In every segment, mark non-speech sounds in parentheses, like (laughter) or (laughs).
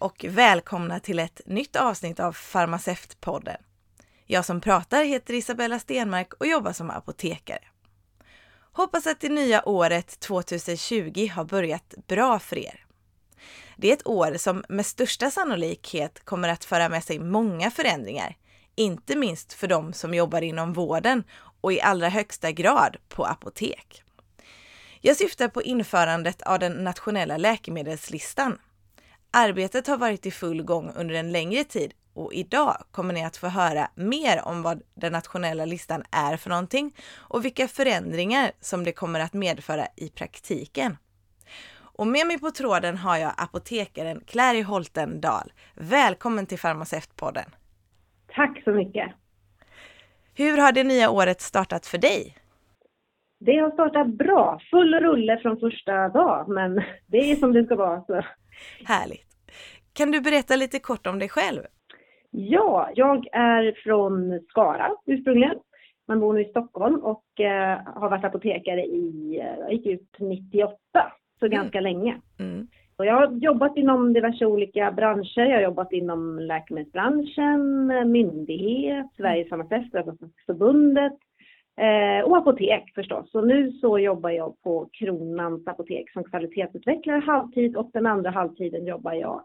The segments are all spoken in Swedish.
Och välkomna till ett nytt avsnitt av Farmaceutpodden. Jag som pratar heter Isabella Stenmark och jobbar som apotekare. Hoppas att det nya året 2020 har börjat bra för er. Det är ett år som med största sannolikhet kommer att föra med sig många förändringar, inte minst för de som jobbar inom vården och i allra högsta grad på apotek. Jag syftar på införandet av den nationella läkemedelslistan. Arbetet har varit i full gång under en längre tid och idag kommer ni att få höra mer om vad den nationella listan är för någonting och vilka förändringar som det kommer att medföra i praktiken. Och med mig på tråden har jag apotekaren Clary Holten Dahl. Välkommen till Farmaceutpodden! Tack så mycket! Hur har det nya året startat för dig? Det har startat bra, full rulle från första dag, men det är som det ska vara. Så. Härligt! Kan du berätta lite kort om dig själv? Ja, jag är från Skara ursprungligen. Man bor nu i Stockholm och eh, har varit apotekare i, eh, jag gick ut 98, så mm. ganska länge. Mm. Och jag har jobbat inom diverse olika branscher. Jag har jobbat inom läkemedelsbranschen, myndighet, Sveriges farmaceuter, alltså förbundet eh, och apotek förstås. Och nu så jobbar jag på Kronans apotek som kvalitetsutvecklare halvtid och den andra halvtiden jobbar jag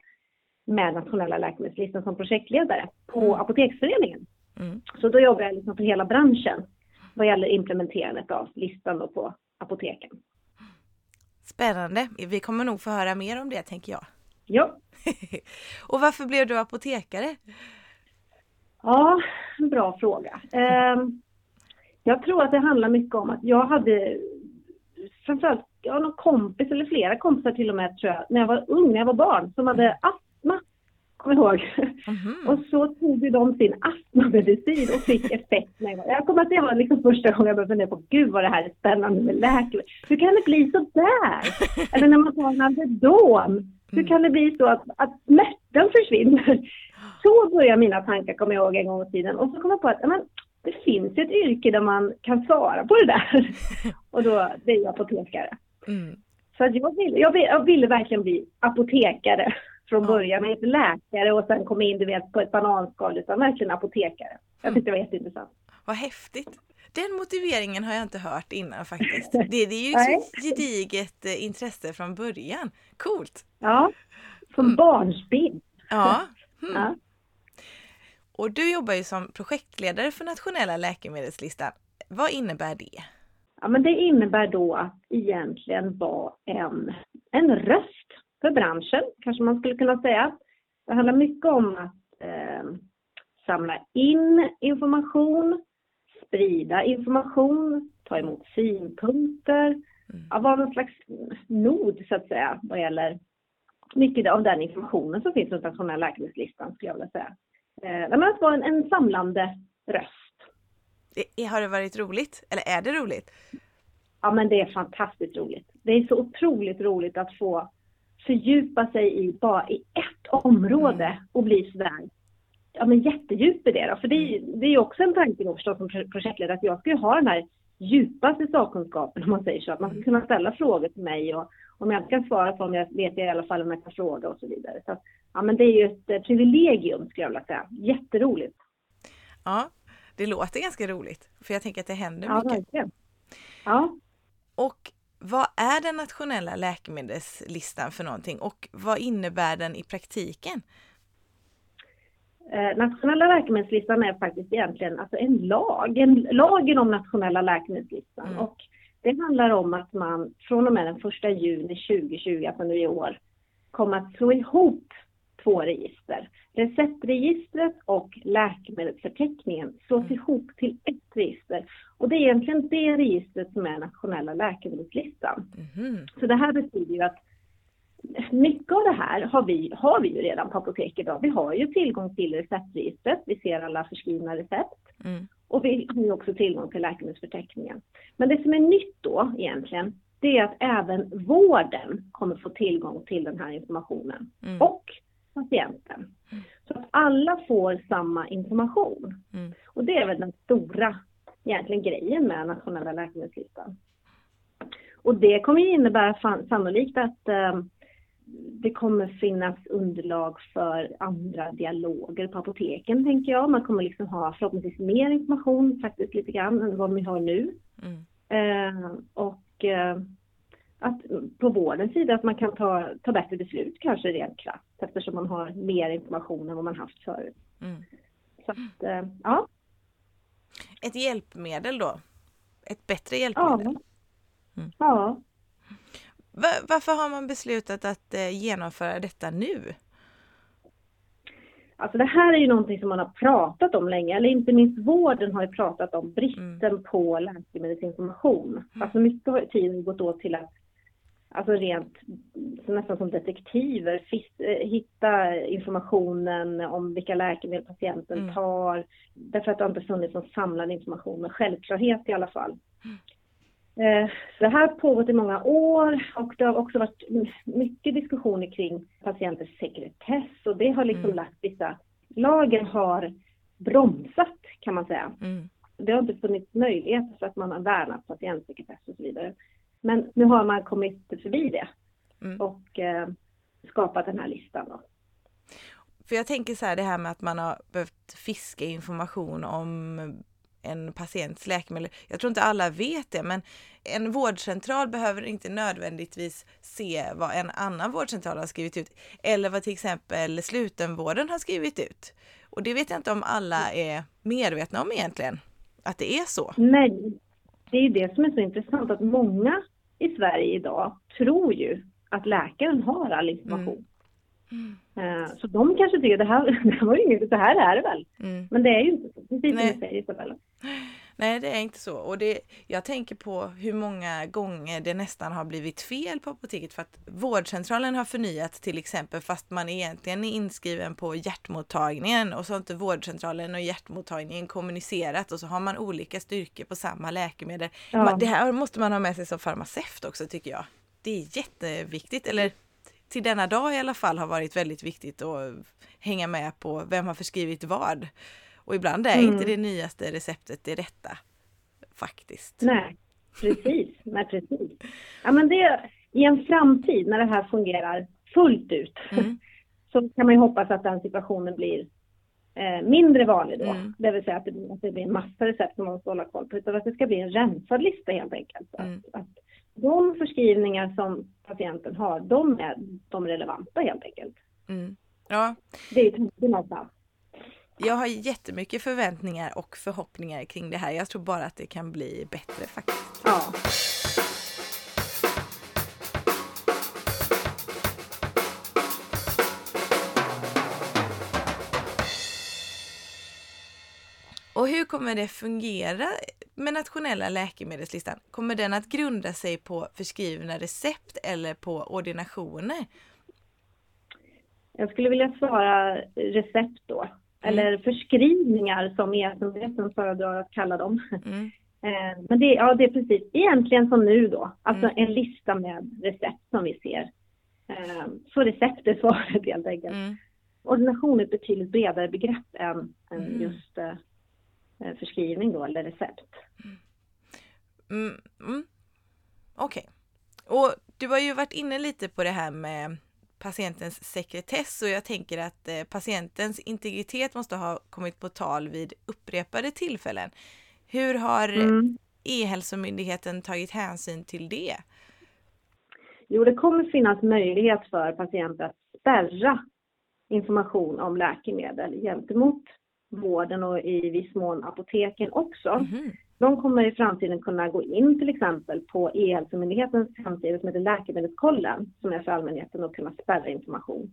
med nationella läkemedelslistan som projektledare på mm. Apoteksföreningen. Mm. Så då jobbar jag liksom för hela branschen vad gäller implementerandet av listan då på apoteken. Spännande. Vi kommer nog få höra mer om det tänker jag. Ja. (laughs) och varför blev du apotekare? Ja, bra fråga. Ehm, jag tror att det handlar mycket om att jag hade framförallt ja, någon kompis eller flera kompisar till och med tror jag, när jag var ung, när jag var barn, som hade astma. Kommer ihåg? Mm -hmm. Och så tog de sin astmamedicin och fick effekt. Jag kommer att det var liksom första gången jag började fundera på, gud vad det här är spännande med läkemedel. Hur kan det bli så där? Eller när man tar en Alvedon, hur kan det bli så att, att smärtan försvinner? Så började mina tankar, kommer jag ihåg en gång i tiden. Och så kom jag på att men, det finns ett yrke där man kan svara på det där. (laughs) Och då, det är apotekare. Mm. Så jag, ville, jag, ville, jag ville verkligen bli apotekare från ja. början. Inte läkare och sen komma in du vet, på ett bananskal utan verkligen apotekare. Jag tyckte det var jätteintressant. Vad häftigt! Den motiveringen har jag inte hört innan faktiskt. (laughs) Det, det är ju ett gediget eh, intresse från början. Coolt! Ja, som mm. barnsben. Ja. (laughs) Mm. ja. Och du jobbar ju som projektledare för nationella läkemedelslistan. Vad innebär det? Ja, men det innebär då att egentligen vara en, en röst för branschen, kanske man skulle kunna säga. Det handlar mycket om att eh, samla in information, sprida information, ta emot synpunkter, mm. ja, vara någon slags nod så att säga vad gäller mycket av den informationen som finns runt nationella läkemedelslistan skulle jag vilja säga. Eh, men att vara en, en samlande röst. Har det varit roligt? Eller är det roligt? Ja men det är fantastiskt roligt. Det är så otroligt roligt att få fördjupa sig i bara i ett område mm. och bli sådär ja, men jättedjup i det då. För det, mm. det är också en tanke då förstås som projektledare att jag ska ju ha den här djupaste sakkunskapen om man säger så. Att man ska kunna ställa frågor till mig och om jag kan svara på dem, jag vet jag i alla fall om jag kan fråga och så vidare. Så ja, men det är ju ett privilegium skulle jag vilja säga. Jätteroligt. Ja, det låter ganska roligt. För jag tänker att det händer ja, mycket. Verkligen. Ja. Och vad är den nationella läkemedelslistan för någonting och vad innebär den i praktiken? Eh, nationella läkemedelslistan är faktiskt egentligen alltså en lag, en, lagen om nationella läkemedelslistan. Mm. Och det handlar om att man från och med den 1 juni 2020, alltså nu i år, kommer att slå ihop två register. Receptregistret och läkemedelsförteckningen slås mm. ihop till ett register. Och det är egentligen det registret som är nationella läkemedelslistan. Mm. Så det här betyder ju att mycket av det här har vi, har vi ju redan på apotek idag. Vi har ju tillgång till receptregistret, vi ser alla förskrivna recept. Mm. Och vi har ju också tillgång till läkemedelsförteckningen. Men det som är nytt då egentligen, det är att även vården kommer få tillgång till den här informationen. Mm. Och patienten. Mm. Så att alla får samma information. Mm. Och det är väl den stora egentligen grejen med nationella läkemedelslistan. Och det kommer ju innebära sannolikt att eh, det kommer finnas underlag för andra dialoger på apoteken tänker jag. Man kommer liksom ha förhoppningsvis mer information faktiskt lite grann än vad vi har nu. Mm. Eh, och eh, att på vårdens sida att man kan ta, ta bättre beslut kanske rent krasst eftersom man har mer information än vad man haft förut. Mm. Så att, eh, ja. Ett hjälpmedel då? Ett bättre hjälpmedel? Ja. Mm. ja. Varför har man beslutat att eh, genomföra detta nu? Alltså det här är ju någonting som man har pratat om länge, eller inte minst vården har ju pratat om bristen mm. på läkemedelsinformation. Mm. Alltså mycket har tiden gått åt till att alltså rent nästan som detektiver eh, hitta informationen om vilka läkemedel patienten mm. tar. Därför att det inte funnits någon samlad information med självklarhet i alla fall. Mm. Det här har pågått i många år och det har också varit mycket diskussioner kring patienters sekretess och det har liksom mm. lagt vissa, lagen har bromsat kan man säga. Mm. Det har inte funnits möjlighet för att man har värnat patientsekretess och så vidare. Men nu har man kommit förbi det mm. och eh, skapat den här listan. Då. För jag tänker så här det här med att man har behövt fiska information om en patients läkemedel. Jag tror inte alla vet det, men en vårdcentral behöver inte nödvändigtvis se vad en annan vårdcentral har skrivit ut eller vad till exempel slutenvården har skrivit ut. Och det vet jag inte om alla är medvetna om egentligen, att det är så. Nej, det är det som är så intressant att många i Sverige idag tror ju att läkaren har all information. Mm. Mm. Så de kanske tycker det här, (laughs) det här var ju inget, så här är det väl. Mm. Men det är ju inte så, precis som du säger Isabella. Nej, det är inte så. Och det, jag tänker på hur många gånger det nästan har blivit fel på apoteket för att vårdcentralen har förnyat till exempel fast man egentligen är inskriven på hjärtmottagningen och så har inte vårdcentralen och hjärtmottagningen kommunicerat och så har man olika styrkor på samma läkemedel. Ja. Det här måste man ha med sig som farmaceut också tycker jag. Det är jätteviktigt, eller till denna dag i alla fall har varit väldigt viktigt att hänga med på vem har förskrivit vad. Och ibland är mm. inte det nyaste receptet det rätta. Faktiskt. Nej, precis. Nej, precis. Ja, men det, I en framtid när det här fungerar fullt ut mm. (laughs) så kan man ju hoppas att den situationen blir eh, mindre vanlig då. Mm. Det vill säga att det, att det blir en massa recept som man måste hålla koll på. Utan att det ska bli en rensad lista helt enkelt. Mm. Att, att de förskrivningar som patienten har, de är de relevanta helt enkelt. Mm. Ja. Det är tanken någonstans. Jag har jättemycket förväntningar och förhoppningar kring det här. Jag tror bara att det kan bli bättre faktiskt. Ja. Och hur kommer det fungera med nationella läkemedelslistan? Kommer den att grunda sig på förskrivna recept eller på ordinationer? Jag skulle vilja svara recept då. Mm. eller förskrivningar som e-hälsomyndigheten föredrar att kalla dem. Mm. (laughs) Eh, men det, ja, det är precis egentligen som nu då, alltså mm. en lista med recept som vi ser. Eh, så recept är (laughs) svaret helt enkelt. Mm. Ordination är ett betydligt bredare begrepp än, än mm. just eh, förskrivning då, eller recept. Mm. Okej. Okay. Och du har ju varit inne lite på det här med patientens sekretess och jag tänker att eh, patientens integritet måste ha kommit på tal vid upprepade tillfällen. Hur har mm. E-hälsomyndigheten tagit hänsyn till det? Jo, det kommer finnas möjlighet för patienter att spärra information om läkemedel gentemot vården och i viss mån apoteken också. Mm. De kommer i framtiden kunna gå in till exempel på E-hälsomyndighetens hemsida som heter Läkemedelskollen som är för allmänheten och kunna spärra information.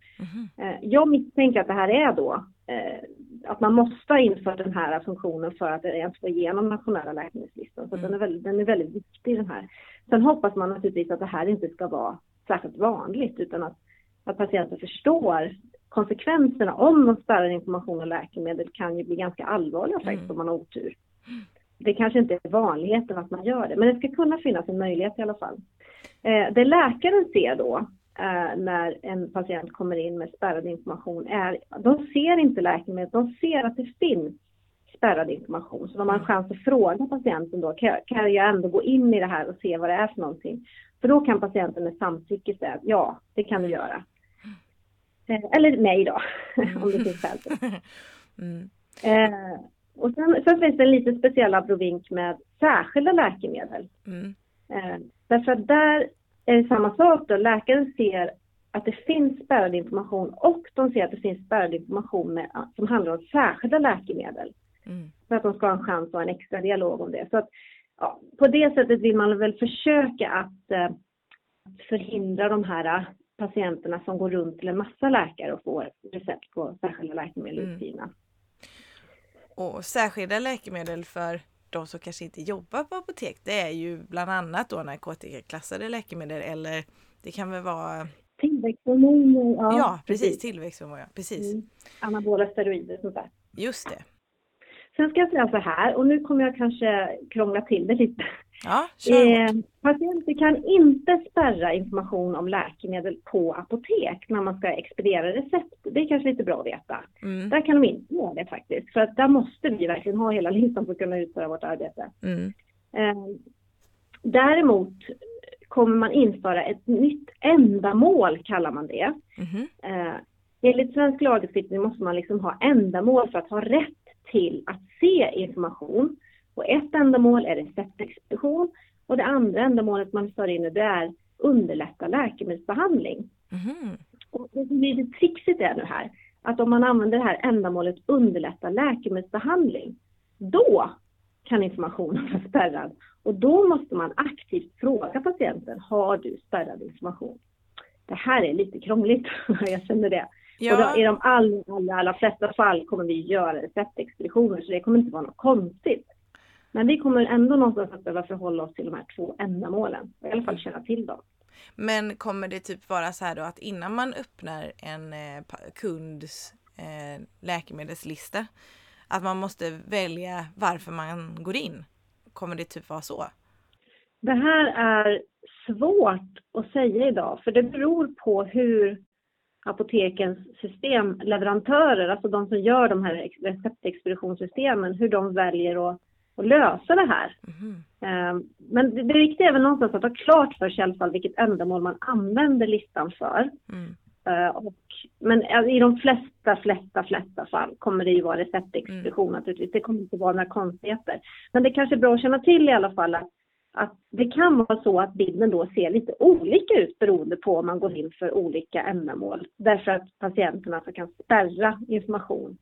Mm. Jag misstänker att det här är då eh, att man måste ha infört den här funktionen för att ens få igenom nationella läkemedelslistan. Så mm. den, är väldigt, den är väldigt viktig den här. Sen hoppas man naturligtvis att det här inte ska vara särskilt vanligt utan att, att patienter förstår konsekvenserna om de spärrar information om läkemedel kan ju bli ganska allvarliga faktiskt mm. om man har otur. Det kanske inte är vanligheten att man gör det, men det ska kunna finnas en möjlighet i alla fall. Eh, det läkaren ser då eh, när en patient kommer in med spärrad information är, de ser inte läkemedlet, de ser att det finns spärrad information. Så de har en chans att fråga patienten då, kan jag, kan jag ändå gå in i det här och se vad det är för någonting? För då kan patienten med samtycke säga, ja, det kan du göra. Eh, eller mig då, (laughs) om det finns (laughs) skäl mm. Och sen, sen, finns det en lite speciell abrovink med särskilda läkemedel. Mm. Eh, därför att där är det samma sak då. Läkaren ser att det finns spärrad information och de ser att det finns spärrad information med, som handlar om särskilda läkemedel. Mm. För att de ska ha en chans att ha en extra dialog om det. Så att, ja, på det sättet vill man väl försöka att eh, förhindra de här eh, patienterna som går runt till en massa läkare och får recept på särskilda läkemedel mm. utskrivna. Och särskilda läkemedel för de som kanske inte jobbar på apotek, det är ju bland annat då narkotikaklassade läkemedel eller det kan väl vara Tillväxthormoner, ja. Ja, precis. precis. Tillväxthormoner, precis. Mm. Anabola steroider och sånt där. Just det. Sen ska jag säga så här, och nu kommer jag kanske krångla till det lite. Ja, eh, patienter kan inte spärra information om läkemedel på apotek när man ska expediera recept. Det är kanske lite bra att veta. Mm. Där kan de inte göra det faktiskt, för att där måste vi verkligen ha hela listan för att kunna utföra vårt arbete. Mm. Eh, däremot kommer man införa ett nytt ändamål, kallar man det. Mm. Eh, enligt svensk lagstiftning måste man liksom ha ändamål för att ha rätt till att se information. Och ett ändamål är receptexpedition och det andra ändamålet man för in det är underlätta läkemedelsbehandling. Mm. Och det som blir lite trixigt är nu här, att om man använder det här ändamålet underlätta läkemedelsbehandling, då kan informationen (laughs) vara spärrad. Och då måste man aktivt fråga patienten, har du spärrad information? Det här är lite krångligt, (laughs) jag känner det. Ja. Och då, i de allra, allra, allra flesta fall kommer vi göra receptexpeditioner, så det kommer inte vara något konstigt. Men vi kommer ändå någonstans att behöva förhålla oss till de här två ändamålen, i alla fall känna till dem. Men kommer det typ vara så här då att innan man öppnar en eh, kunds eh, läkemedelslista, att man måste välja varför man går in? Kommer det typ vara så? Det här är svårt att säga idag, för det beror på hur apotekens systemleverantörer, alltså de som gör de här receptexpeditionssystemen, hur de väljer att, att lösa det här. Mm. Men det, det viktiga är väl någonstans att ha klart för sig i alla fall vilket ändamål man använder listan för. Mm. Uh, och, men i de flesta, flesta, flesta fall kommer det ju vara receptexpedition mm. naturligtvis. Det kommer inte vara några konstigheter. Men det kanske är bra att känna till i alla fall att att det kan vara så att bilden då ser lite olika ut beroende på om man går in för olika ändamål. Därför att patienten alltså kan spärra information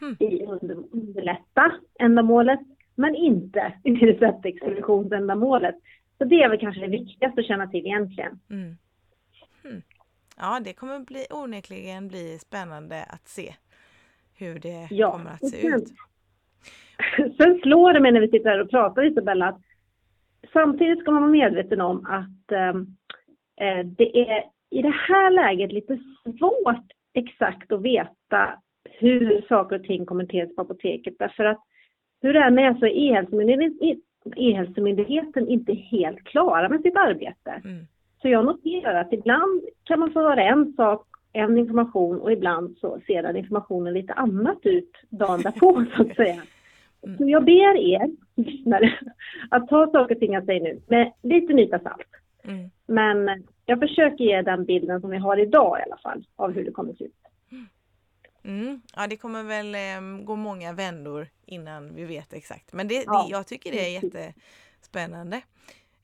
mm. i underlätta ändamålet men inte i receptexpeditionsändamålet. Så det är väl kanske det viktigaste att känna till egentligen. Mm. Mm. Ja, det kommer bli, onekligen bli spännande att se hur det ja, kommer att se sen, ut. (laughs) Sen slår det mig när vi sitter här och pratar Isabella att samtidigt ska man vara medveten om att ehm, eh, det är i det här läget lite svårt exakt att veta hur saker och ting kommenteras på apoteket. Därför att hur det är så är E-hälsomyndigheten inte helt klara med sitt arbete. Mm. Så jag noterar att ibland kan man få höra en sak, en information och ibland så ser den informationen lite annat ut dagen därpå (laughs) så att säga. Mm. Så jag ber er lyssnare att ta saker och ting jag säger nu med lite nypa salt. Mm. Men jag försöker ge den bilden som vi har idag i alla fall av hur det kommer se ut. Mm. Ja, det kommer väl eh, gå många vändor innan vi vet exakt. Men det, ja. det, jag tycker det är jättespännande.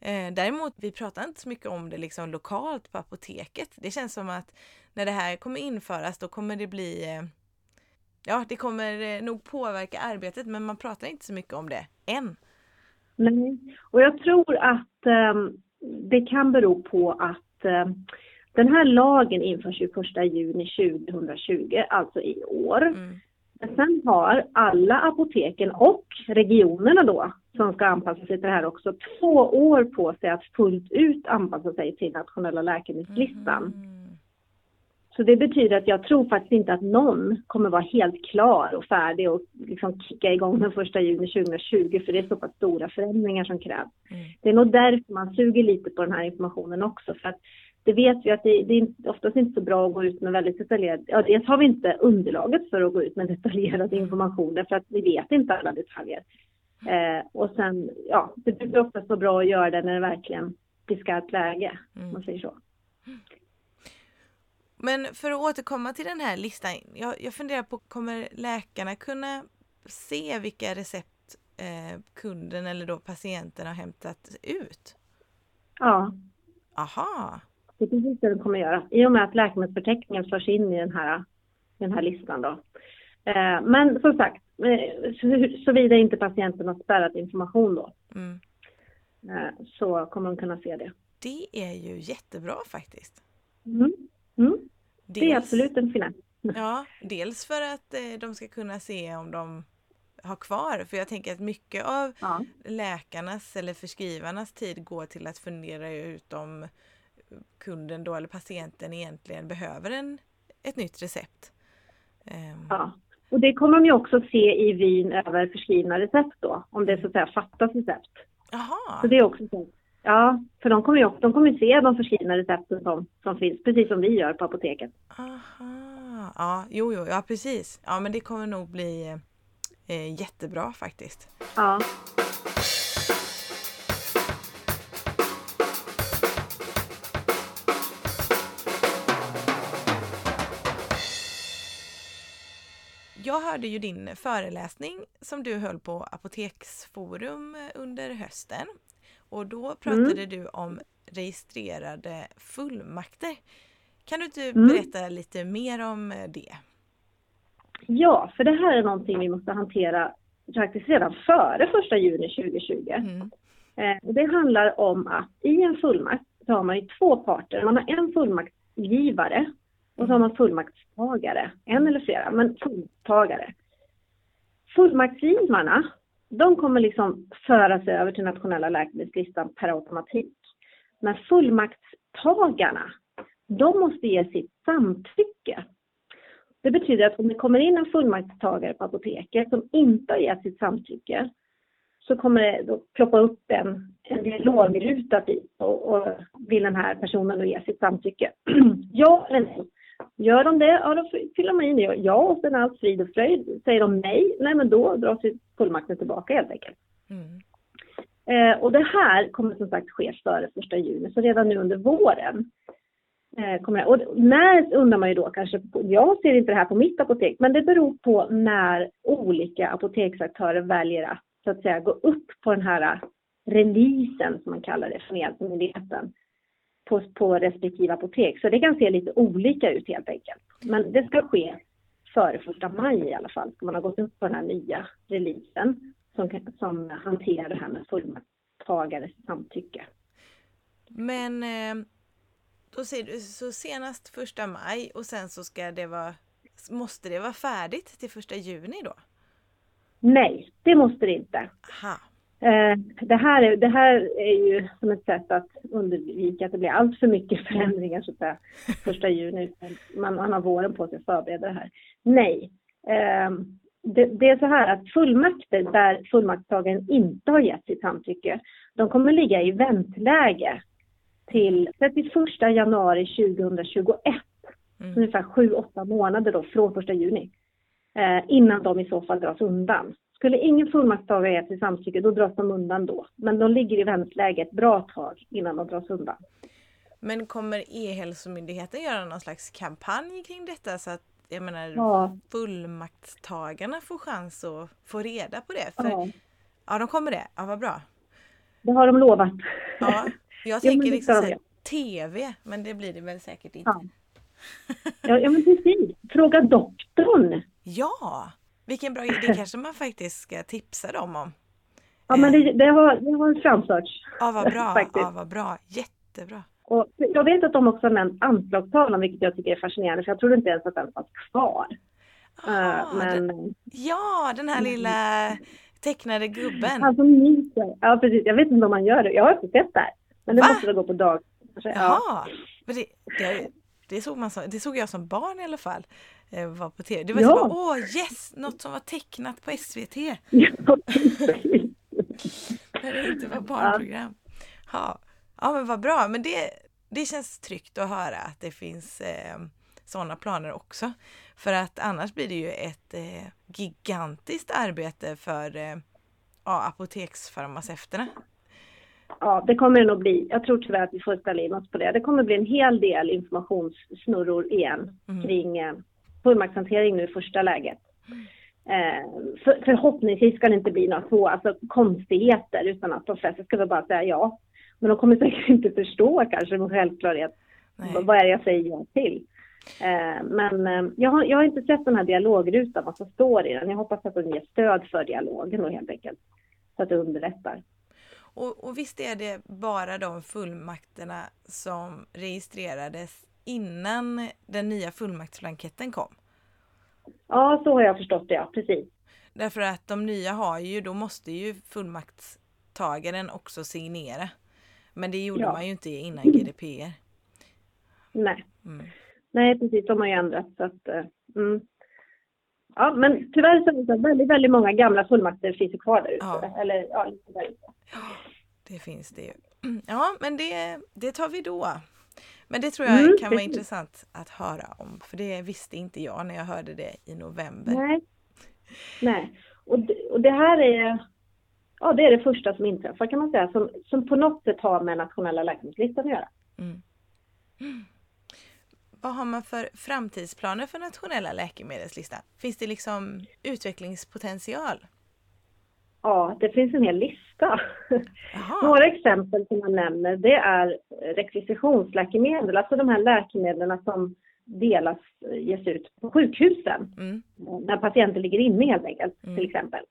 Eh, däremot, vi pratar inte så mycket om det liksom lokalt på apoteket. Det känns som att när det här kommer införas då kommer det bli eh, ja, det kommer eh, nog påverka arbetet men man pratar inte så mycket om det än. Nej, och jag tror att um, det kan bero på att um, den här lagen införs ju 1 juni 2020, alltså i år. Mm. Men sen har alla apoteken och regionerna då, som ska anpassa sig till det här också, två år på sig att fullt ut anpassa sig till nationella läkemedelslistan. Mm. Så det betyder att jag tror faktiskt inte att någon kommer vara helt klar och färdig och liksom kicka igång den första juni 2020 för det är så pass stora förändringar som krävs. Mm. Det är nog därför man suger lite på den här informationen också för att det vet vi att det, det är oftast inte så bra att gå ut med väldigt detaljerad, ja dels har vi inte underlaget för att gå ut med (laughs) detaljerad information därför att vi vet inte alla detaljer. Eh, och sen, ja, det blir oftast så bra att göra det när det verkligen blir skarpt läge, mm. om man säger så. Men för att återkomma till den här listan. Jag, jag funderar på, kommer läkarna kunna se vilka recept eh, kunden eller då patienten har hämtat ut? Ja. Aha. Det är precis det de kommer göra. I och med att läkemedelsförteckningen förs in i den här, den här listan då. Eh, men som sagt, eh, såvida inte patienten har spärrat information då. Mm. Eh, så kommer de kunna se det. Det är ju jättebra faktiskt. Mm. Mm. Dels, det är absolut en finess. (laughs) Ja, dels för att eh, de ska kunna se om de har kvar. För jag tänker att mycket av ja. läkarnas eller förskrivarnas tid går till att fundera ut om kunden då eller patienten egentligen behöver en, ett nytt recept. Um. Ja, och det kommer de ju också se i vin över förskrivna recept då, om det så att säga fattas recept. Jaha. Så det är också så. Ja, för de kommer ju också, de kommer se de förskrivna recepten som, som finns, precis som vi gör på apoteket. Aha, ja, jo, jo, ja precis. Ja, men det kommer nog bli eh, jättebra faktiskt. Ja. Jag hörde ju din föreläsning som du höll på Apoteksforum under hösten. Och då pratade mm. du om registrerade fullmakter. Kan du inte mm. berätta mm. lite mer om det? Ja, för det här är någonting vi måste hantera faktiskt redan före första juni 2020. Mm. Eh, det handlar om att i en fullmakt så har man ju två parter. Man har en fullmaktsgivare och så har man fullmaktstagare. En eller flera, men fullmaktstagare. Fullmaktsgivarna, de kommer liksom föras över till nationella läkemedelslistan per automatik. Men fullmaktstagarna, de måste ge sitt samtycke det betyder att om det kommer in en fullmaktstagare på apoteket som inte har gett sitt samtycke så kommer det då ploppa upp en, en dialogruta dit och, och vill den här personen då ge sitt samtycke. (clears throat) ja eller nej? Gör de det, ja då fyller man in det. Ja, och sen allt frid och fröjd. Säger de nej, nej men då dras fullmakten tillbaka helt enkelt. Mm. Eh, och det här kommer som sagt ske före första juni, så redan nu under våren Eh, kommer och när undrar man ju då kanske, jag ser inte det här på mitt apotek, men det beror på när olika apoteksaktörer väljer att så att säga gå upp på den här releasen som man kallar det från Hjälpmyndigheten på, på respektive apotek. Så det kan se lite olika ut helt enkelt. Men det ska ske före första maj i alla fall, man ha gått upp på den här nya releasen som, som hanterar det här med fullmaktstagares samtycke. Men eh då säger du så senast första maj och sen så ska det vara, måste det vara färdigt till första juni då? Nej, det måste det inte. Aha. Eh, det här, är, det här är ju som ett sätt att undvika att det blir allt för mycket förändringar så att säga, första juni. Man, man har våren på sig att förbereda det här. Nej. Eh, det, det, är så här att fullmakter där fullmaktstagaren inte har gett sitt samtycke, de kommer ligga i väntläge till 31 januari 2021. Mm. Ungefär 7-8 månader då från 1 juni. Eh, innan de i så fall dras undan. Skulle ingen fullmaktstagare ge sitt samtycke då dras de undan då. Men de ligger i väntläge ett bra tag innan de dras undan. Men kommer E-hälsomyndigheten göra någon slags kampanj kring detta så att jag menar ja. fullmaktstagarna får chans att få reda på det? För, ja. ja, de kommer det. Ja, vad bra. Det har de lovat. Ja, Jag (laughs) tänker liksom så TV, men det blir det väl säkert inte. Ja, ja, men precis. Fråga doktorn. (laughs) Ja, vilken bra idé. Det kanske man faktiskt ska tipsa dem om. Ja, men det, det har, det har framförts. Ja, vad bra. (laughs) ja, vad bra. Jättebra. Och jag vet att de också har nämnt anslagstavlan, vilket jag tycker är fascinerande, för jag trodde inte ens att den fanns kvar. Aha, uh, men... Den, ja, den här lilla tecknade gubben. Han som myser. Ja, precis. Jag vet inte om man gör det. Jag har inte sett det här. Men det Va? måste väl gå på dag. Jaha, men det, det, det, såg man som, det såg jag som barn i alla fall. Eh, var på TV. Det var ja. så bara, åh yes, något som var tecknat på SVT. (laughs) Ja, När det inte var barnprogram. Ja. ja, men vad bra. Men det, det känns tryggt att höra att det finns eh, sådana planer också. För att annars blir det ju ett eh, gigantiskt arbete för eh, ja, apoteksfarmaceuterna Ja, det kommer det nog bli. Jag tror tyvärr att vi får ställa in oss på det. Det kommer bli en hel del informationssnurror igen mm. kring eh, fullmaktshantering nu i första läget. Eh, för, förhoppningsvis ska det inte bli några så, alltså, konstigheter utan att de flesta ska väl bara säga ja. Men de kommer säkert inte förstå kanske med självklarhet Nej. vad är det jag säger ja till. Eh, men eh, jag, har, jag har inte sett den här dialogrutan, vad som står i den. Jag hoppas att den ger stöd för dialogen helt enkelt. Så att det underlättar. Och, och visst är det bara de fullmakterna som registrerades innan den nya fullmaktsblanketten kom? Ja, så har jag förstått det, ja. Precis. Därför att de nya har ju, då måste ju fullmaktstagaren också signera. Men det gjorde ja. man ju inte innan GDPR. Nej. Mm. Nej, precis. De har ju ändrat så att... Eh, mm. Ja, men tyvärr så är det väldigt, väldigt många gamla fullmakter finns kvar där ute. Ja. Eller ja, lite där ute. Det finns det ju. (clears throat) Ja, men det, det tar vi då. Men det tror jag mm, kan vara intressant att höra om, för det visste inte jag när jag hörde det i november. Nej, Nej. Och, det, och det här är, ja, det är det första som inträffar kan man säga, som, som på något sätt har med nationella läkemedelslistan att göra. Mm. (gasps) Vad har man för framtidsplaner för nationella läkemedelslistan? Finns det liksom utvecklingspotential? Ja, det finns en hel lista. Några exempel som man nämner det är rekvisitionsläkemedel, alltså de här läkemedlen som delas, ges ut på sjukhusen. Mm. När patienter ligger inne helt enkelt, mm. till exempel.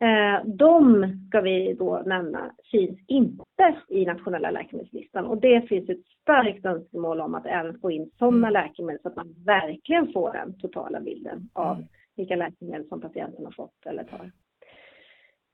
Eh, de ska vi då nämna finns inte i nationella läkemedelslistan och det finns ett starkt önskemål om att även få in sådana mm. läkemedel så att man verkligen får den totala bilden av mm. vilka läkemedel som patienten har fått eller tar.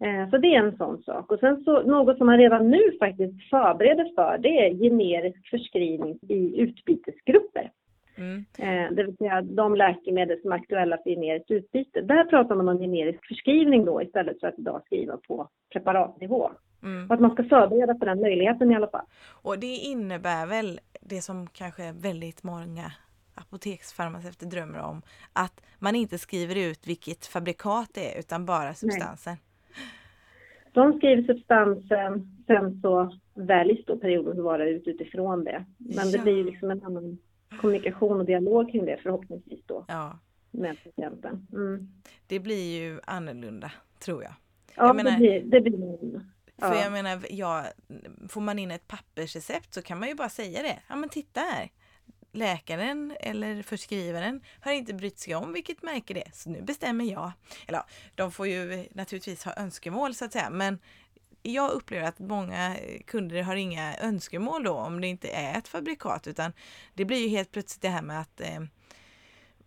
Eh, så det är en sån sak. Och sen så något som man redan nu faktiskt förbereder för det är generisk förskrivning i utbytesgrupper. Mm. Eh, det vill säga de läkemedel som är aktuella för generiskt utbyte. Där pratar man om generisk förskrivning då istället för att idag skriva på preparatnivå. Mm. att man ska förbereda för den möjligheten i alla fall. Och det innebär väl det som kanske väldigt många apoteksfarmaceuter drömmer om, att man inte skriver ut vilket fabrikat det är utan bara substansen. Nej. De skriver substansen, sen så väljs då perioden att vara ut utifrån det. Men ja. det blir ju liksom en annan kommunikation och dialog kring det förhoppningsvis då. Ja. Med patienten. Mm. Det blir ju annorlunda, tror jag. Ja, jag menar, det blir, det blir Ja. För jag menar, ja, får man in ett pappersrecept så kan man ju bara säga det. Ja men titta här. Läkaren eller förskrivaren har inte brytt sig om vilket märke det är, så nu bestämmer jag. Eller ja, de får ju naturligtvis ha önskemål så att säga, men jag upplever att många kunder har inga önskemål då om det inte är ett fabrikat utan det blir ju helt plötsligt det här med att eh,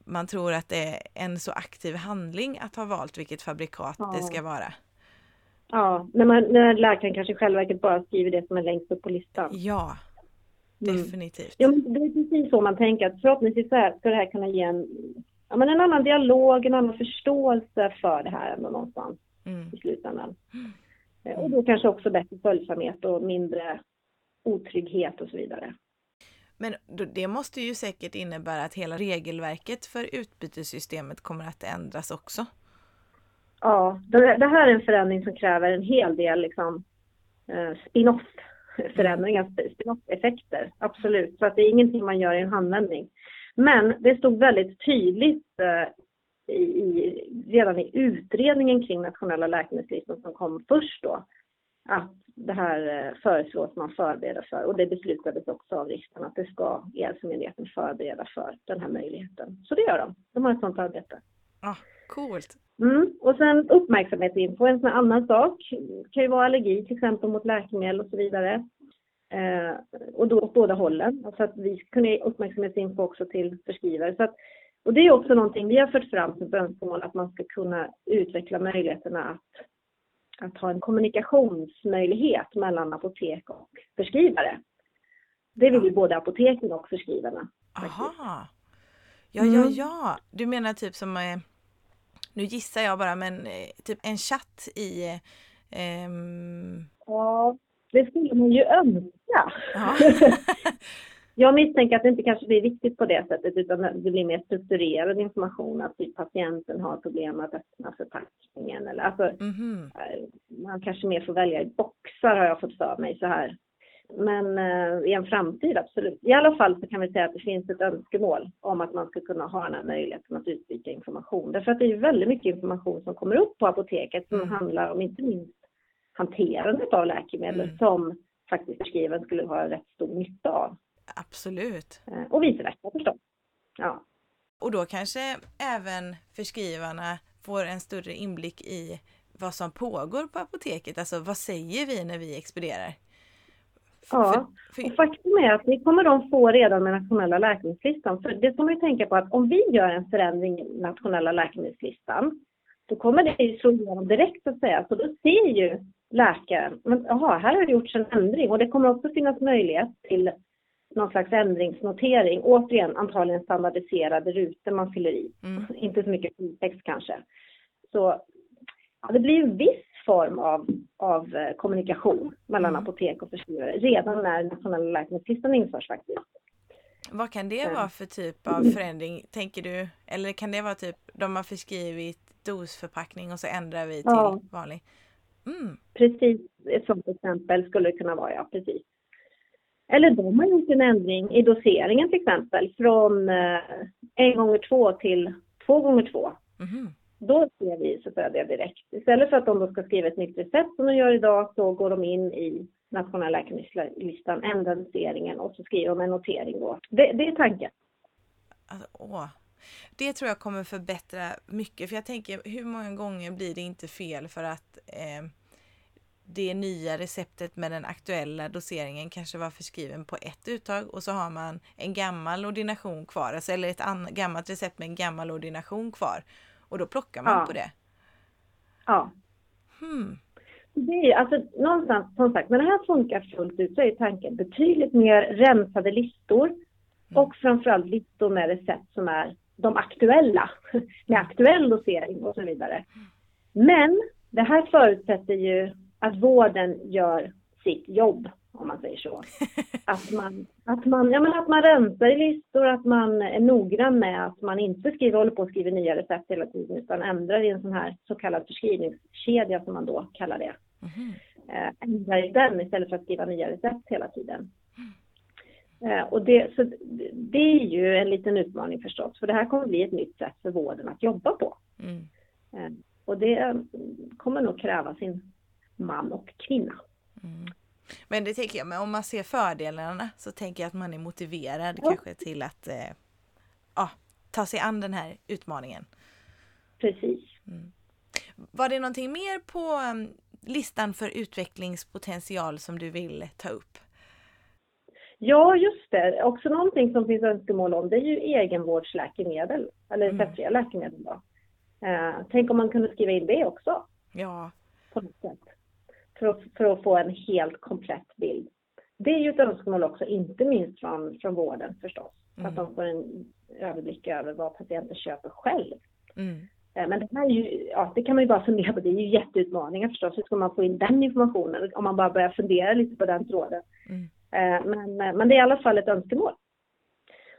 man tror att det är en så aktiv handling att ha valt vilket fabrikat ja. det ska vara. Ja, när, man, när läkaren kanske i själva verket bara skriver det som är längst upp på listan. Ja, mm. definitivt. Ja, det är precis så man tänker att förhoppningsvis ska det här kunna ge en, ja, men en annan dialog, en annan förståelse för det här ändå någonstans mm. i slutändan. Mm. Och då kanske också bättre följsamhet och mindre otrygghet och så vidare. Men det måste ju säkert innebära att hela regelverket för utbytessystemet kommer att ändras också. Ja, det här är en förändring som kräver en hel del liksom, eh, spin-off förändringar, spin-off-effekter. Absolut, så att det är ingenting man gör i en handvändning. Men det stod väldigt tydligt eh, i, i, redan i utredningen kring nationella läkemedelslistan som kom först då, att det här eh, föreslås man förbereda för och det beslutades också av riksdagen att det ska E-hälsomyndigheten förbereda för den här möjligheten. Så det gör de. De har ett sådant arbete. Ah, coolt. Mm. Och sen uppmärksamhetsinfo, en sån annan sak. Det kan ju vara allergi till exempel mot läkemedel och så vidare. Eh, och då åt båda hållen. Alltså att vi kunna ge uppmärksamhetsinfo också till förskrivare. Så att, och det är också någonting vi har fört fram som önskemål att man ska kunna utveckla möjligheterna att, att ha en kommunikationsmöjlighet mellan apotek och förskrivare. Det vill ju både apoteken och förskrivarna. Aha. Ja, ja, mm. ja. Du menar typ som eh nu gissar jag bara, men eh, typ en chatt i... Um... Ja, det skulle man ju önska. Ja. (laughs) Jag misstänker att det inte kanske blir viktigt på det sättet utan det blir mer strukturerad information att typ patienten har problem att öppna förpackningen eller alltså mm-hmm. man kanske mer får välja i boxar har jag fått för mig så här. Men eh, i en framtid absolut. I alla fall så kan vi säga att det finns ett önskemål om att man ska kunna ha den här möjligheten att utbyta information. Därför att det är väldigt mycket information som kommer upp på apoteket som mm. handlar om inte minst hanterandet av läkemedel mm. som faktiskt förskrivaren skulle ha rätt stor nytta av. Absolut. Eh, och vice versa förstås. Ja. Och då kanske även förskrivarna får en större inblick i vad som pågår på apoteket. Alltså vad säger vi när vi expedierar? Ja, och faktum är att det kommer de få redan med nationella läkemedelslistan. För det ska man ju tänka på att om vi gör en förändring i nationella läkemedelslistan, då kommer det ju slå igenom direkt så att säga. Så då ser ju läkaren, men jaha, här har det gjorts en ändring och det kommer också finnas möjlighet till någon slags ändringsnotering. Återigen antagligen standardiserade rutor man fyller i. Mm. Inte så mycket text kanske. Så ja, det blir en viss form av, av eh, kommunikation mellan mm. apotek och förskrivare redan när nationella läkemedelslistan införs faktiskt. Vad kan det vara för typ av (clears throat) förändring, tänker du? Eller kan det vara typ, de har förskrivit dosförpackning och så ändrar vi till ja. vanlig? Mm. Precis, ett sådant exempel skulle det kunna vara, ja precis. Eller de har gjort en ändring i doseringen till exempel från eh, en gånger två till två gånger två. Mm. Då ser vi så att säga det direkt. Istället för att de då ska skriva ett nytt recept som de gör idag så går de in i nationella läkemedelslistan, ändrar doseringen och så skriver de en notering då. Det, det är tanken. Alltså, åh. Det tror jag kommer förbättra mycket för jag tänker hur många gånger blir det inte fel för att eh, det nya receptet med den aktuella doseringen kanske var förskriven på ett uttag och så har man en gammal ordination kvar, alltså, eller ett gammalt recept med en gammal ordination kvar. Och då plockar man ja. på det. Ja. Hmm. Det är alltså någonstans, som sagt, när det här funkar fullt ut så är tanken betydligt mer rensade listor mm. och framförallt listor med recept som är de aktuella, (laughs) med aktuell dosering och så vidare. Men det här förutsätter ju att vården gör sitt jobb, om man säger så. Att man, att man, ja, men att man rensar i listor, att man är noggrann med att man inte skriver, håller på att skriva nya recept hela tiden, utan ändrar i en sån här så kallad förskrivningskedja som man då kallar det. Mm. Äh, ändrar i den istället för att skriva nya recept hela tiden. Äh, och det, så det är ju en liten utmaning förstås, för det här kommer bli ett nytt sätt för vården att jobba på. Mm. Äh, och det kommer nog kräva sin man och kvinna. Mm. Men det tänker jag, men om man ser fördelarna så tänker jag att man är motiverad ja. kanske till att eh, ja, ta sig an den här utmaningen. Precis. Mm. Var det någonting mer på um, listan för utvecklingspotential som du vill ta upp? Ja, just det. Också någonting som finns önskemål om det är ju egenvårdsläkemedel, eller mm. receptfria mm. läkemedel. Då. Eh, tänk om man kunde skriva in det också. Ja. På något sätt för att, för att få en helt komplett bild. Det är ju ett önskemål också, inte minst från, från vården förstås. Mm. Att de får en överblick över vad patienten köper själv. Mm. Eh, men det här är ju, ja, det kan man ju bara fundera på. Det är ju jätteutmaningar förstås. Hur ska man få in den informationen? Om man bara börjar fundera lite på den tråden. Mm. Eh, men, eh, men det är i alla fall ett önskemål.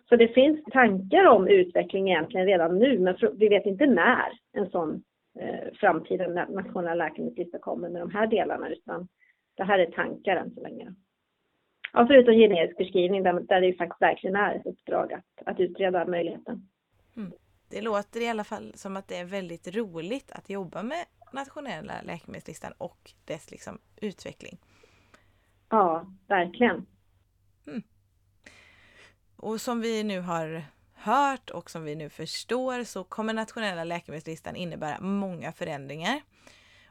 Så det finns tankar om utveckling egentligen redan nu, men vi vet inte när en sån eh, framtida nationella läkemedelslista kommer med de här delarna utan det här är tankar än så länge. Ja, förutom generisk förskrivning där, där det ju faktiskt verkligen är ett uppdrag att, att utreda möjligheten. Mm. Det låter i alla fall som att det är väldigt roligt att jobba med nationella läkemedelslistan och dess liksom utveckling. Ja, verkligen. Mm. Och som vi nu har hört och som vi nu förstår så kommer nationella läkemedelslistan innebära många förändringar.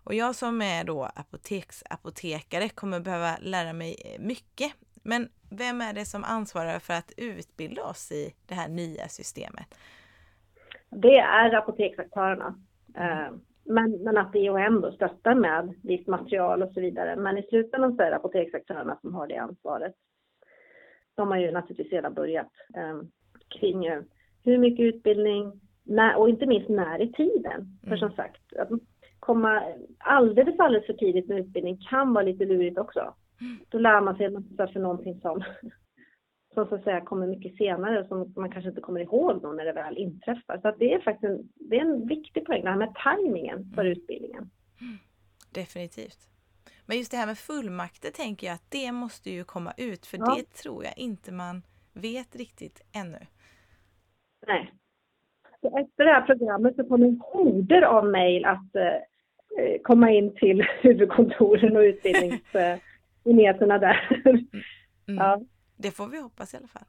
Och jag som är då apoteksapotekare kommer behöva lära mig eh, mycket. Men vem är det som ansvarar för att utbilda oss i det här nya systemet? Det är apoteksaktörerna. Eh, men, men att IOM då stöttar med visst material och så vidare. Men i slutändan så är det apoteksaktörerna som har det ansvaret. De har ju naturligtvis redan börjat eh, kring hur mycket utbildning när, och inte minst när i tiden. Mm. För som sagt, att komma alldeles, alldeles för tidigt med utbildning kan vara lite lurigt också. Mm. Då lär man sig för någonting som, (laughs) som så att säga kommer mycket senare som man kanske inte kommer ihåg då när det väl inträffar. Så att det är faktiskt en, det är en viktig poäng, det här med tajmingen för mm. utbildningen. Definitivt. Men just det här med fullmakter tänker jag att det måste ju komma ut för ja. det tror jag inte man vet riktigt ännu. Nej. Så efter det här programmet så kommer horder av mejl att eh, eh komma in till (laughs) huvudkontoren och utbildningsenheterna där. (laughs) Mm. Ja. Det får vi hoppas i alla fall.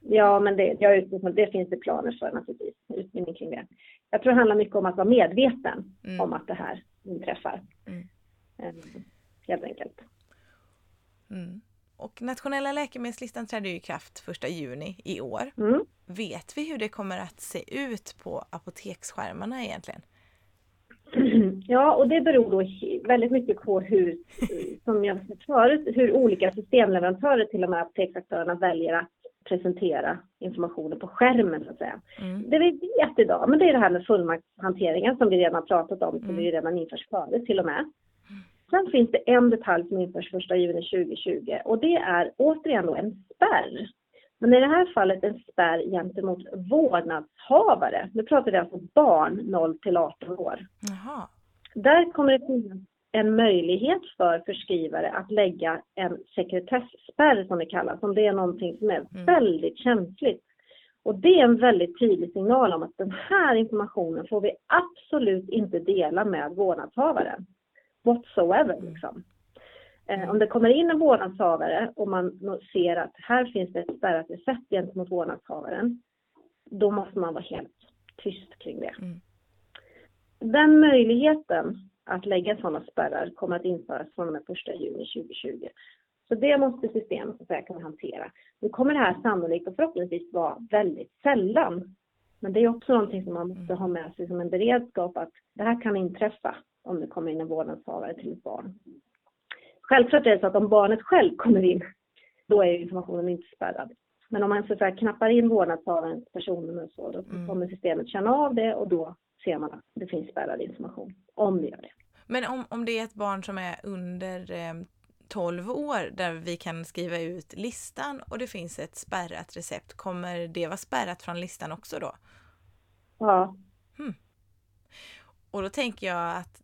Ja, men det, jag utgår från det finns det planer för naturligtvis, utbildning kring det. Jag tror det handlar mycket om att vara medveten mm. om att det här inträffar. Mm. Ehm, helt enkelt. Mm. Och nationella läkemedelslistan trädde i kraft 1 juni i år. Mm. Vet vi hur det kommer att se ut på apoteksskärmarna egentligen? (clears throat) Ja, och det beror då väldigt mycket på hur, som jag sa förut, hur olika systemleverantörer till de här apoteksaktörerna väljer att presentera informationen på skärmen så att säga. Mm. Det vi vet idag, men det är det här med fullmaktshanteringen som vi redan pratat om, som mm. vi redan införs förut till och med. Sen finns det en detalj som införs 1 juni 2020 och det är återigen då en spärr. Men i det här fallet en spärr gentemot vårdnadshavare. Nu pratar vi alltså barn 0 till 18 år. Jaha. Där kommer det finnas en möjlighet för förskrivare att lägga en sekretessspärr som det kallas, om det är någonting som är mm. väldigt känsligt. Och det är en väldigt tydlig signal om att den här informationen får vi absolut inte dela med vårdnadshavaren whatsoever. Mm. Liksom. Eh, om det kommer in en vårdnadshavare och man ser att här finns det ett spärrat recept gentemot vårdnadshavaren, då måste man vara helt tyst kring det. Mm. Den möjligheten att lägga sådana spärrar kommer att införas från och med 1 juni 2020. Så det måste systemet så kunna hantera. Nu kommer det här sannolikt och förhoppningsvis vara väldigt sällan. Men det är också någonting som man måste mm. ha med sig som en beredskap att det här kan inträffa om det kommer in en vårdnadshavare till ett barn. Självklart är det så att om barnet själv kommer in, då är informationen inte spärrad. Men om man så att knappar in vårdnadshavarens personnummer och så, då mm. kommer systemet känna av det och då ser man att det finns spärrad information, om det gör det. Men om, om det är ett barn som är under eh, 12 år där vi kan skriva ut listan och det finns ett spärrat recept, kommer det vara spärrat från listan också då? Ja. Hmm. Och då tänker jag att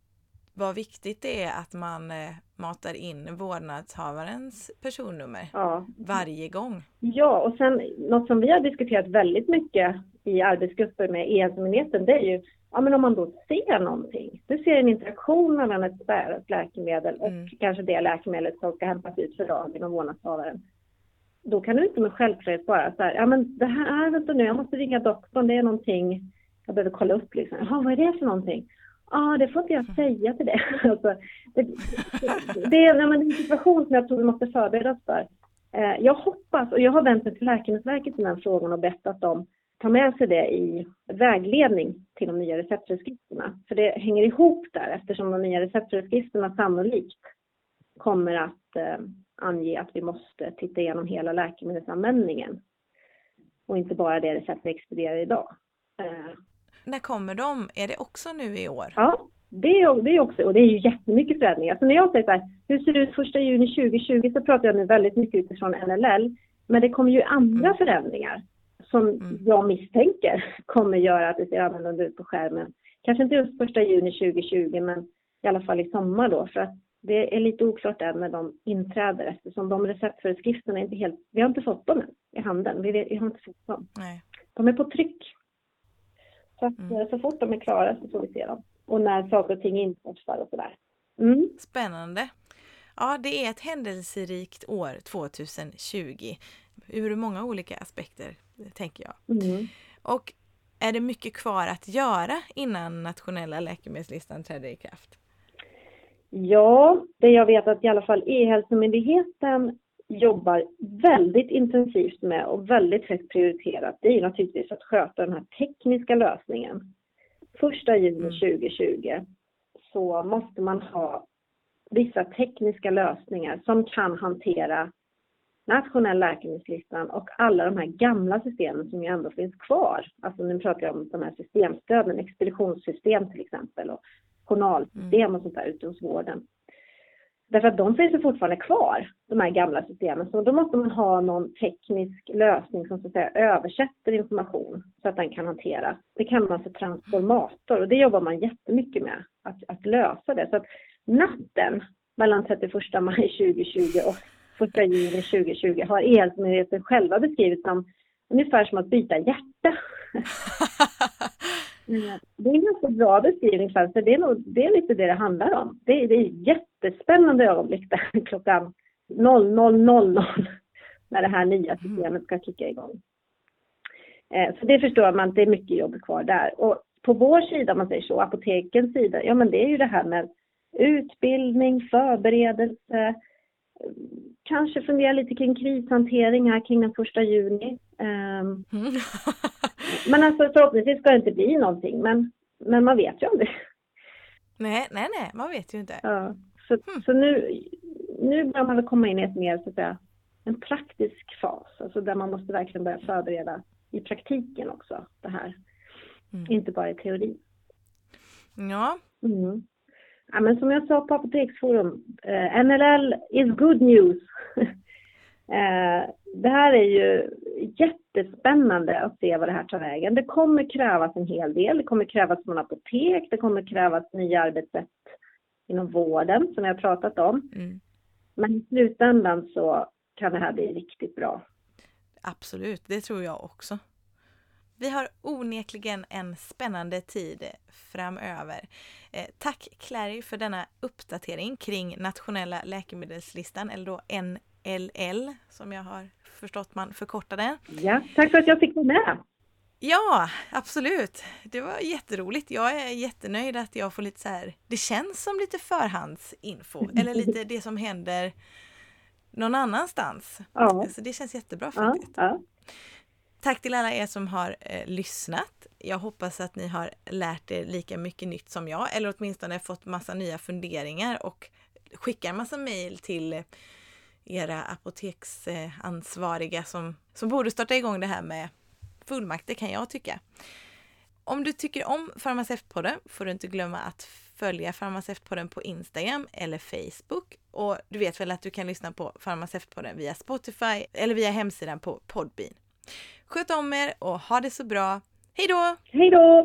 vad viktigt det är att man eh, matar in vårdnadshavarens personnummer ja. varje gång. Ja, och sen något som vi har diskuterat väldigt mycket i arbetsgrupper med e-hälsomyndigheten, det är ju ja, men om man då ser någonting. Du ser en interaktion mellan ett spärrat läkemedel och mm. kanske det läkemedlet som ska hämtas ut för dagen av vårdnadshavaren. Då kan du inte med självklarhet bara så här, ja men det här, vänta nu, jag måste ringa doktorn, det är någonting jag behöver kolla upp liksom. Jaha, vad är det för någonting? Ja, ah, det får inte jag säga till det. (laughs) Alltså, det, det, det, är, en situation som jag tror vi måste förbereda oss för. Eh, jag hoppas, och jag har vänt mig till Läkemedelsverket i den här frågan och bett att de tar med sig det i vägledning till de nya receptföreskrifterna. För det hänger ihop där eftersom de nya receptföreskrifterna sannolikt kommer att eh, ange att vi måste titta igenom hela läkemedelsanvändningen och inte bara det recept vi expedierar idag. Eh, när kommer de? Är det också nu i år? Ja, det är, det är också, och det är ju jättemycket förändringar. Så när jag säger så här, hur ser det ut 1 juni 2020 så pratar jag nu väldigt mycket utifrån NLL. Men det kommer ju andra mm. förändringar som mm. jag misstänker (laughs) kommer göra att det ser annorlunda ut på skärmen. Kanske inte just 1 juni 2020 men i alla fall i sommar då för att det är lite oklart än när de inträder eftersom de receptföreskrifterna är inte helt, vi har inte fått dem än i handen. Vi, vi har inte fått dem. Nej. De är på tryck så att mm. Så fort de är klara så får vi se dem. Och när saker och ting inträffar och sådär. Mm. Spännande. Ja, det är ett händelserikt år 2020 ur många olika aspekter, tänker jag. Mm. Och är det mycket kvar att göra innan nationella läkemedelslistan träder i kraft? Ja, det jag vet att i alla fall E-hälsomyndigheten jobbar väldigt intensivt med och väldigt högt prioriterat, det är naturligtvis att sköta den här tekniska lösningen. Första juni 2020 mm. så måste man ha vissa tekniska lösningar som kan hantera nationell läkemedelslistan och alla de här gamla systemen som ju ändå finns kvar. Alltså nu pratar jag om de här systemstöden, expeditionssystem till exempel och journalsystem och sånt där ute hos vården. Därför att de finns ju fortfarande kvar, de här gamla systemen. Så då måste man ha någon teknisk lösning som så att säga översätter information så att den kan hanteras. Det kallar man för transformator och det jobbar man jättemycket med, att, att lösa det. Så att natten mellan 31 maj 2020 och 1 juni 2020 har E-hälsomyndigheten själva beskrivit som ungefär som att byta hjärta. (laughs) Det är en ganska bra beskrivning för det är, nog, det är lite det det handlar om. Det är, det är jättespännande ögonblick där (laughs) klockan 00.00 när det här nya systemet ska kicka igång. Eh, så det förstår man att det är mycket jobb kvar där. Och på vår sida, om man säger så, apotekens sida, ja men det är ju det här med utbildning, förberedelse, kanske fundera lite kring krishantering här kring den första juni. Um, (laughs) men alltså förhoppningsvis ska det inte bli någonting, men, men man vet ju aldrig. Nej, nej, nej, man vet ju inte. Ja, så, mm. så nu, nu börjar man väl komma in i ett mer, så att säga, en praktisk fas, alltså där man måste verkligen börja förbereda i praktiken också det här. Mm. Inte bara i teori. Ja. Mm. Ja, men som jag sa på Apoteksforum, eh, NLL is good news. (laughs) eh, det här är ju jättespännande att se vad det här tar vägen. Det kommer krävas en hel del. Det kommer krävas från apotek, det kommer krävas nya arbetssätt inom vården som jag har pratat om. Mm. Men i slutändan så kan det här bli riktigt bra. Absolut, det tror jag också. Vi har onekligen en spännande tid framöver. Eh, tack Clary för denna uppdatering kring nationella läkemedelslistan, eller då NLL som jag har förstått man förkortar den. Ja, tack för att jag fick vara med. Ja, absolut. Det var jätteroligt. Jag är jättenöjd att jag får lite så här, det känns som lite förhandsinfo (laughs) eller lite det som händer någon annanstans. Ja. Så det känns jättebra faktiskt. Ja, ja. Tack till alla er som har eh, lyssnat. Jag hoppas att ni har lärt er lika mycket nytt som jag, eller åtminstone fått massa nya funderingar och skickar massa mejl till era apoteksansvariga som, som borde starta igång det här med fullmakter kan jag tycka. Om du tycker om Farmaceutpodden får du inte glömma att följa Farmaceutpodden på Instagram eller Facebook. Och du vet väl att du kan lyssna på Farmaceutpodden via Spotify eller via hemsidan på Podbean. Sköt om er och ha det så bra. Hej då! Hej då!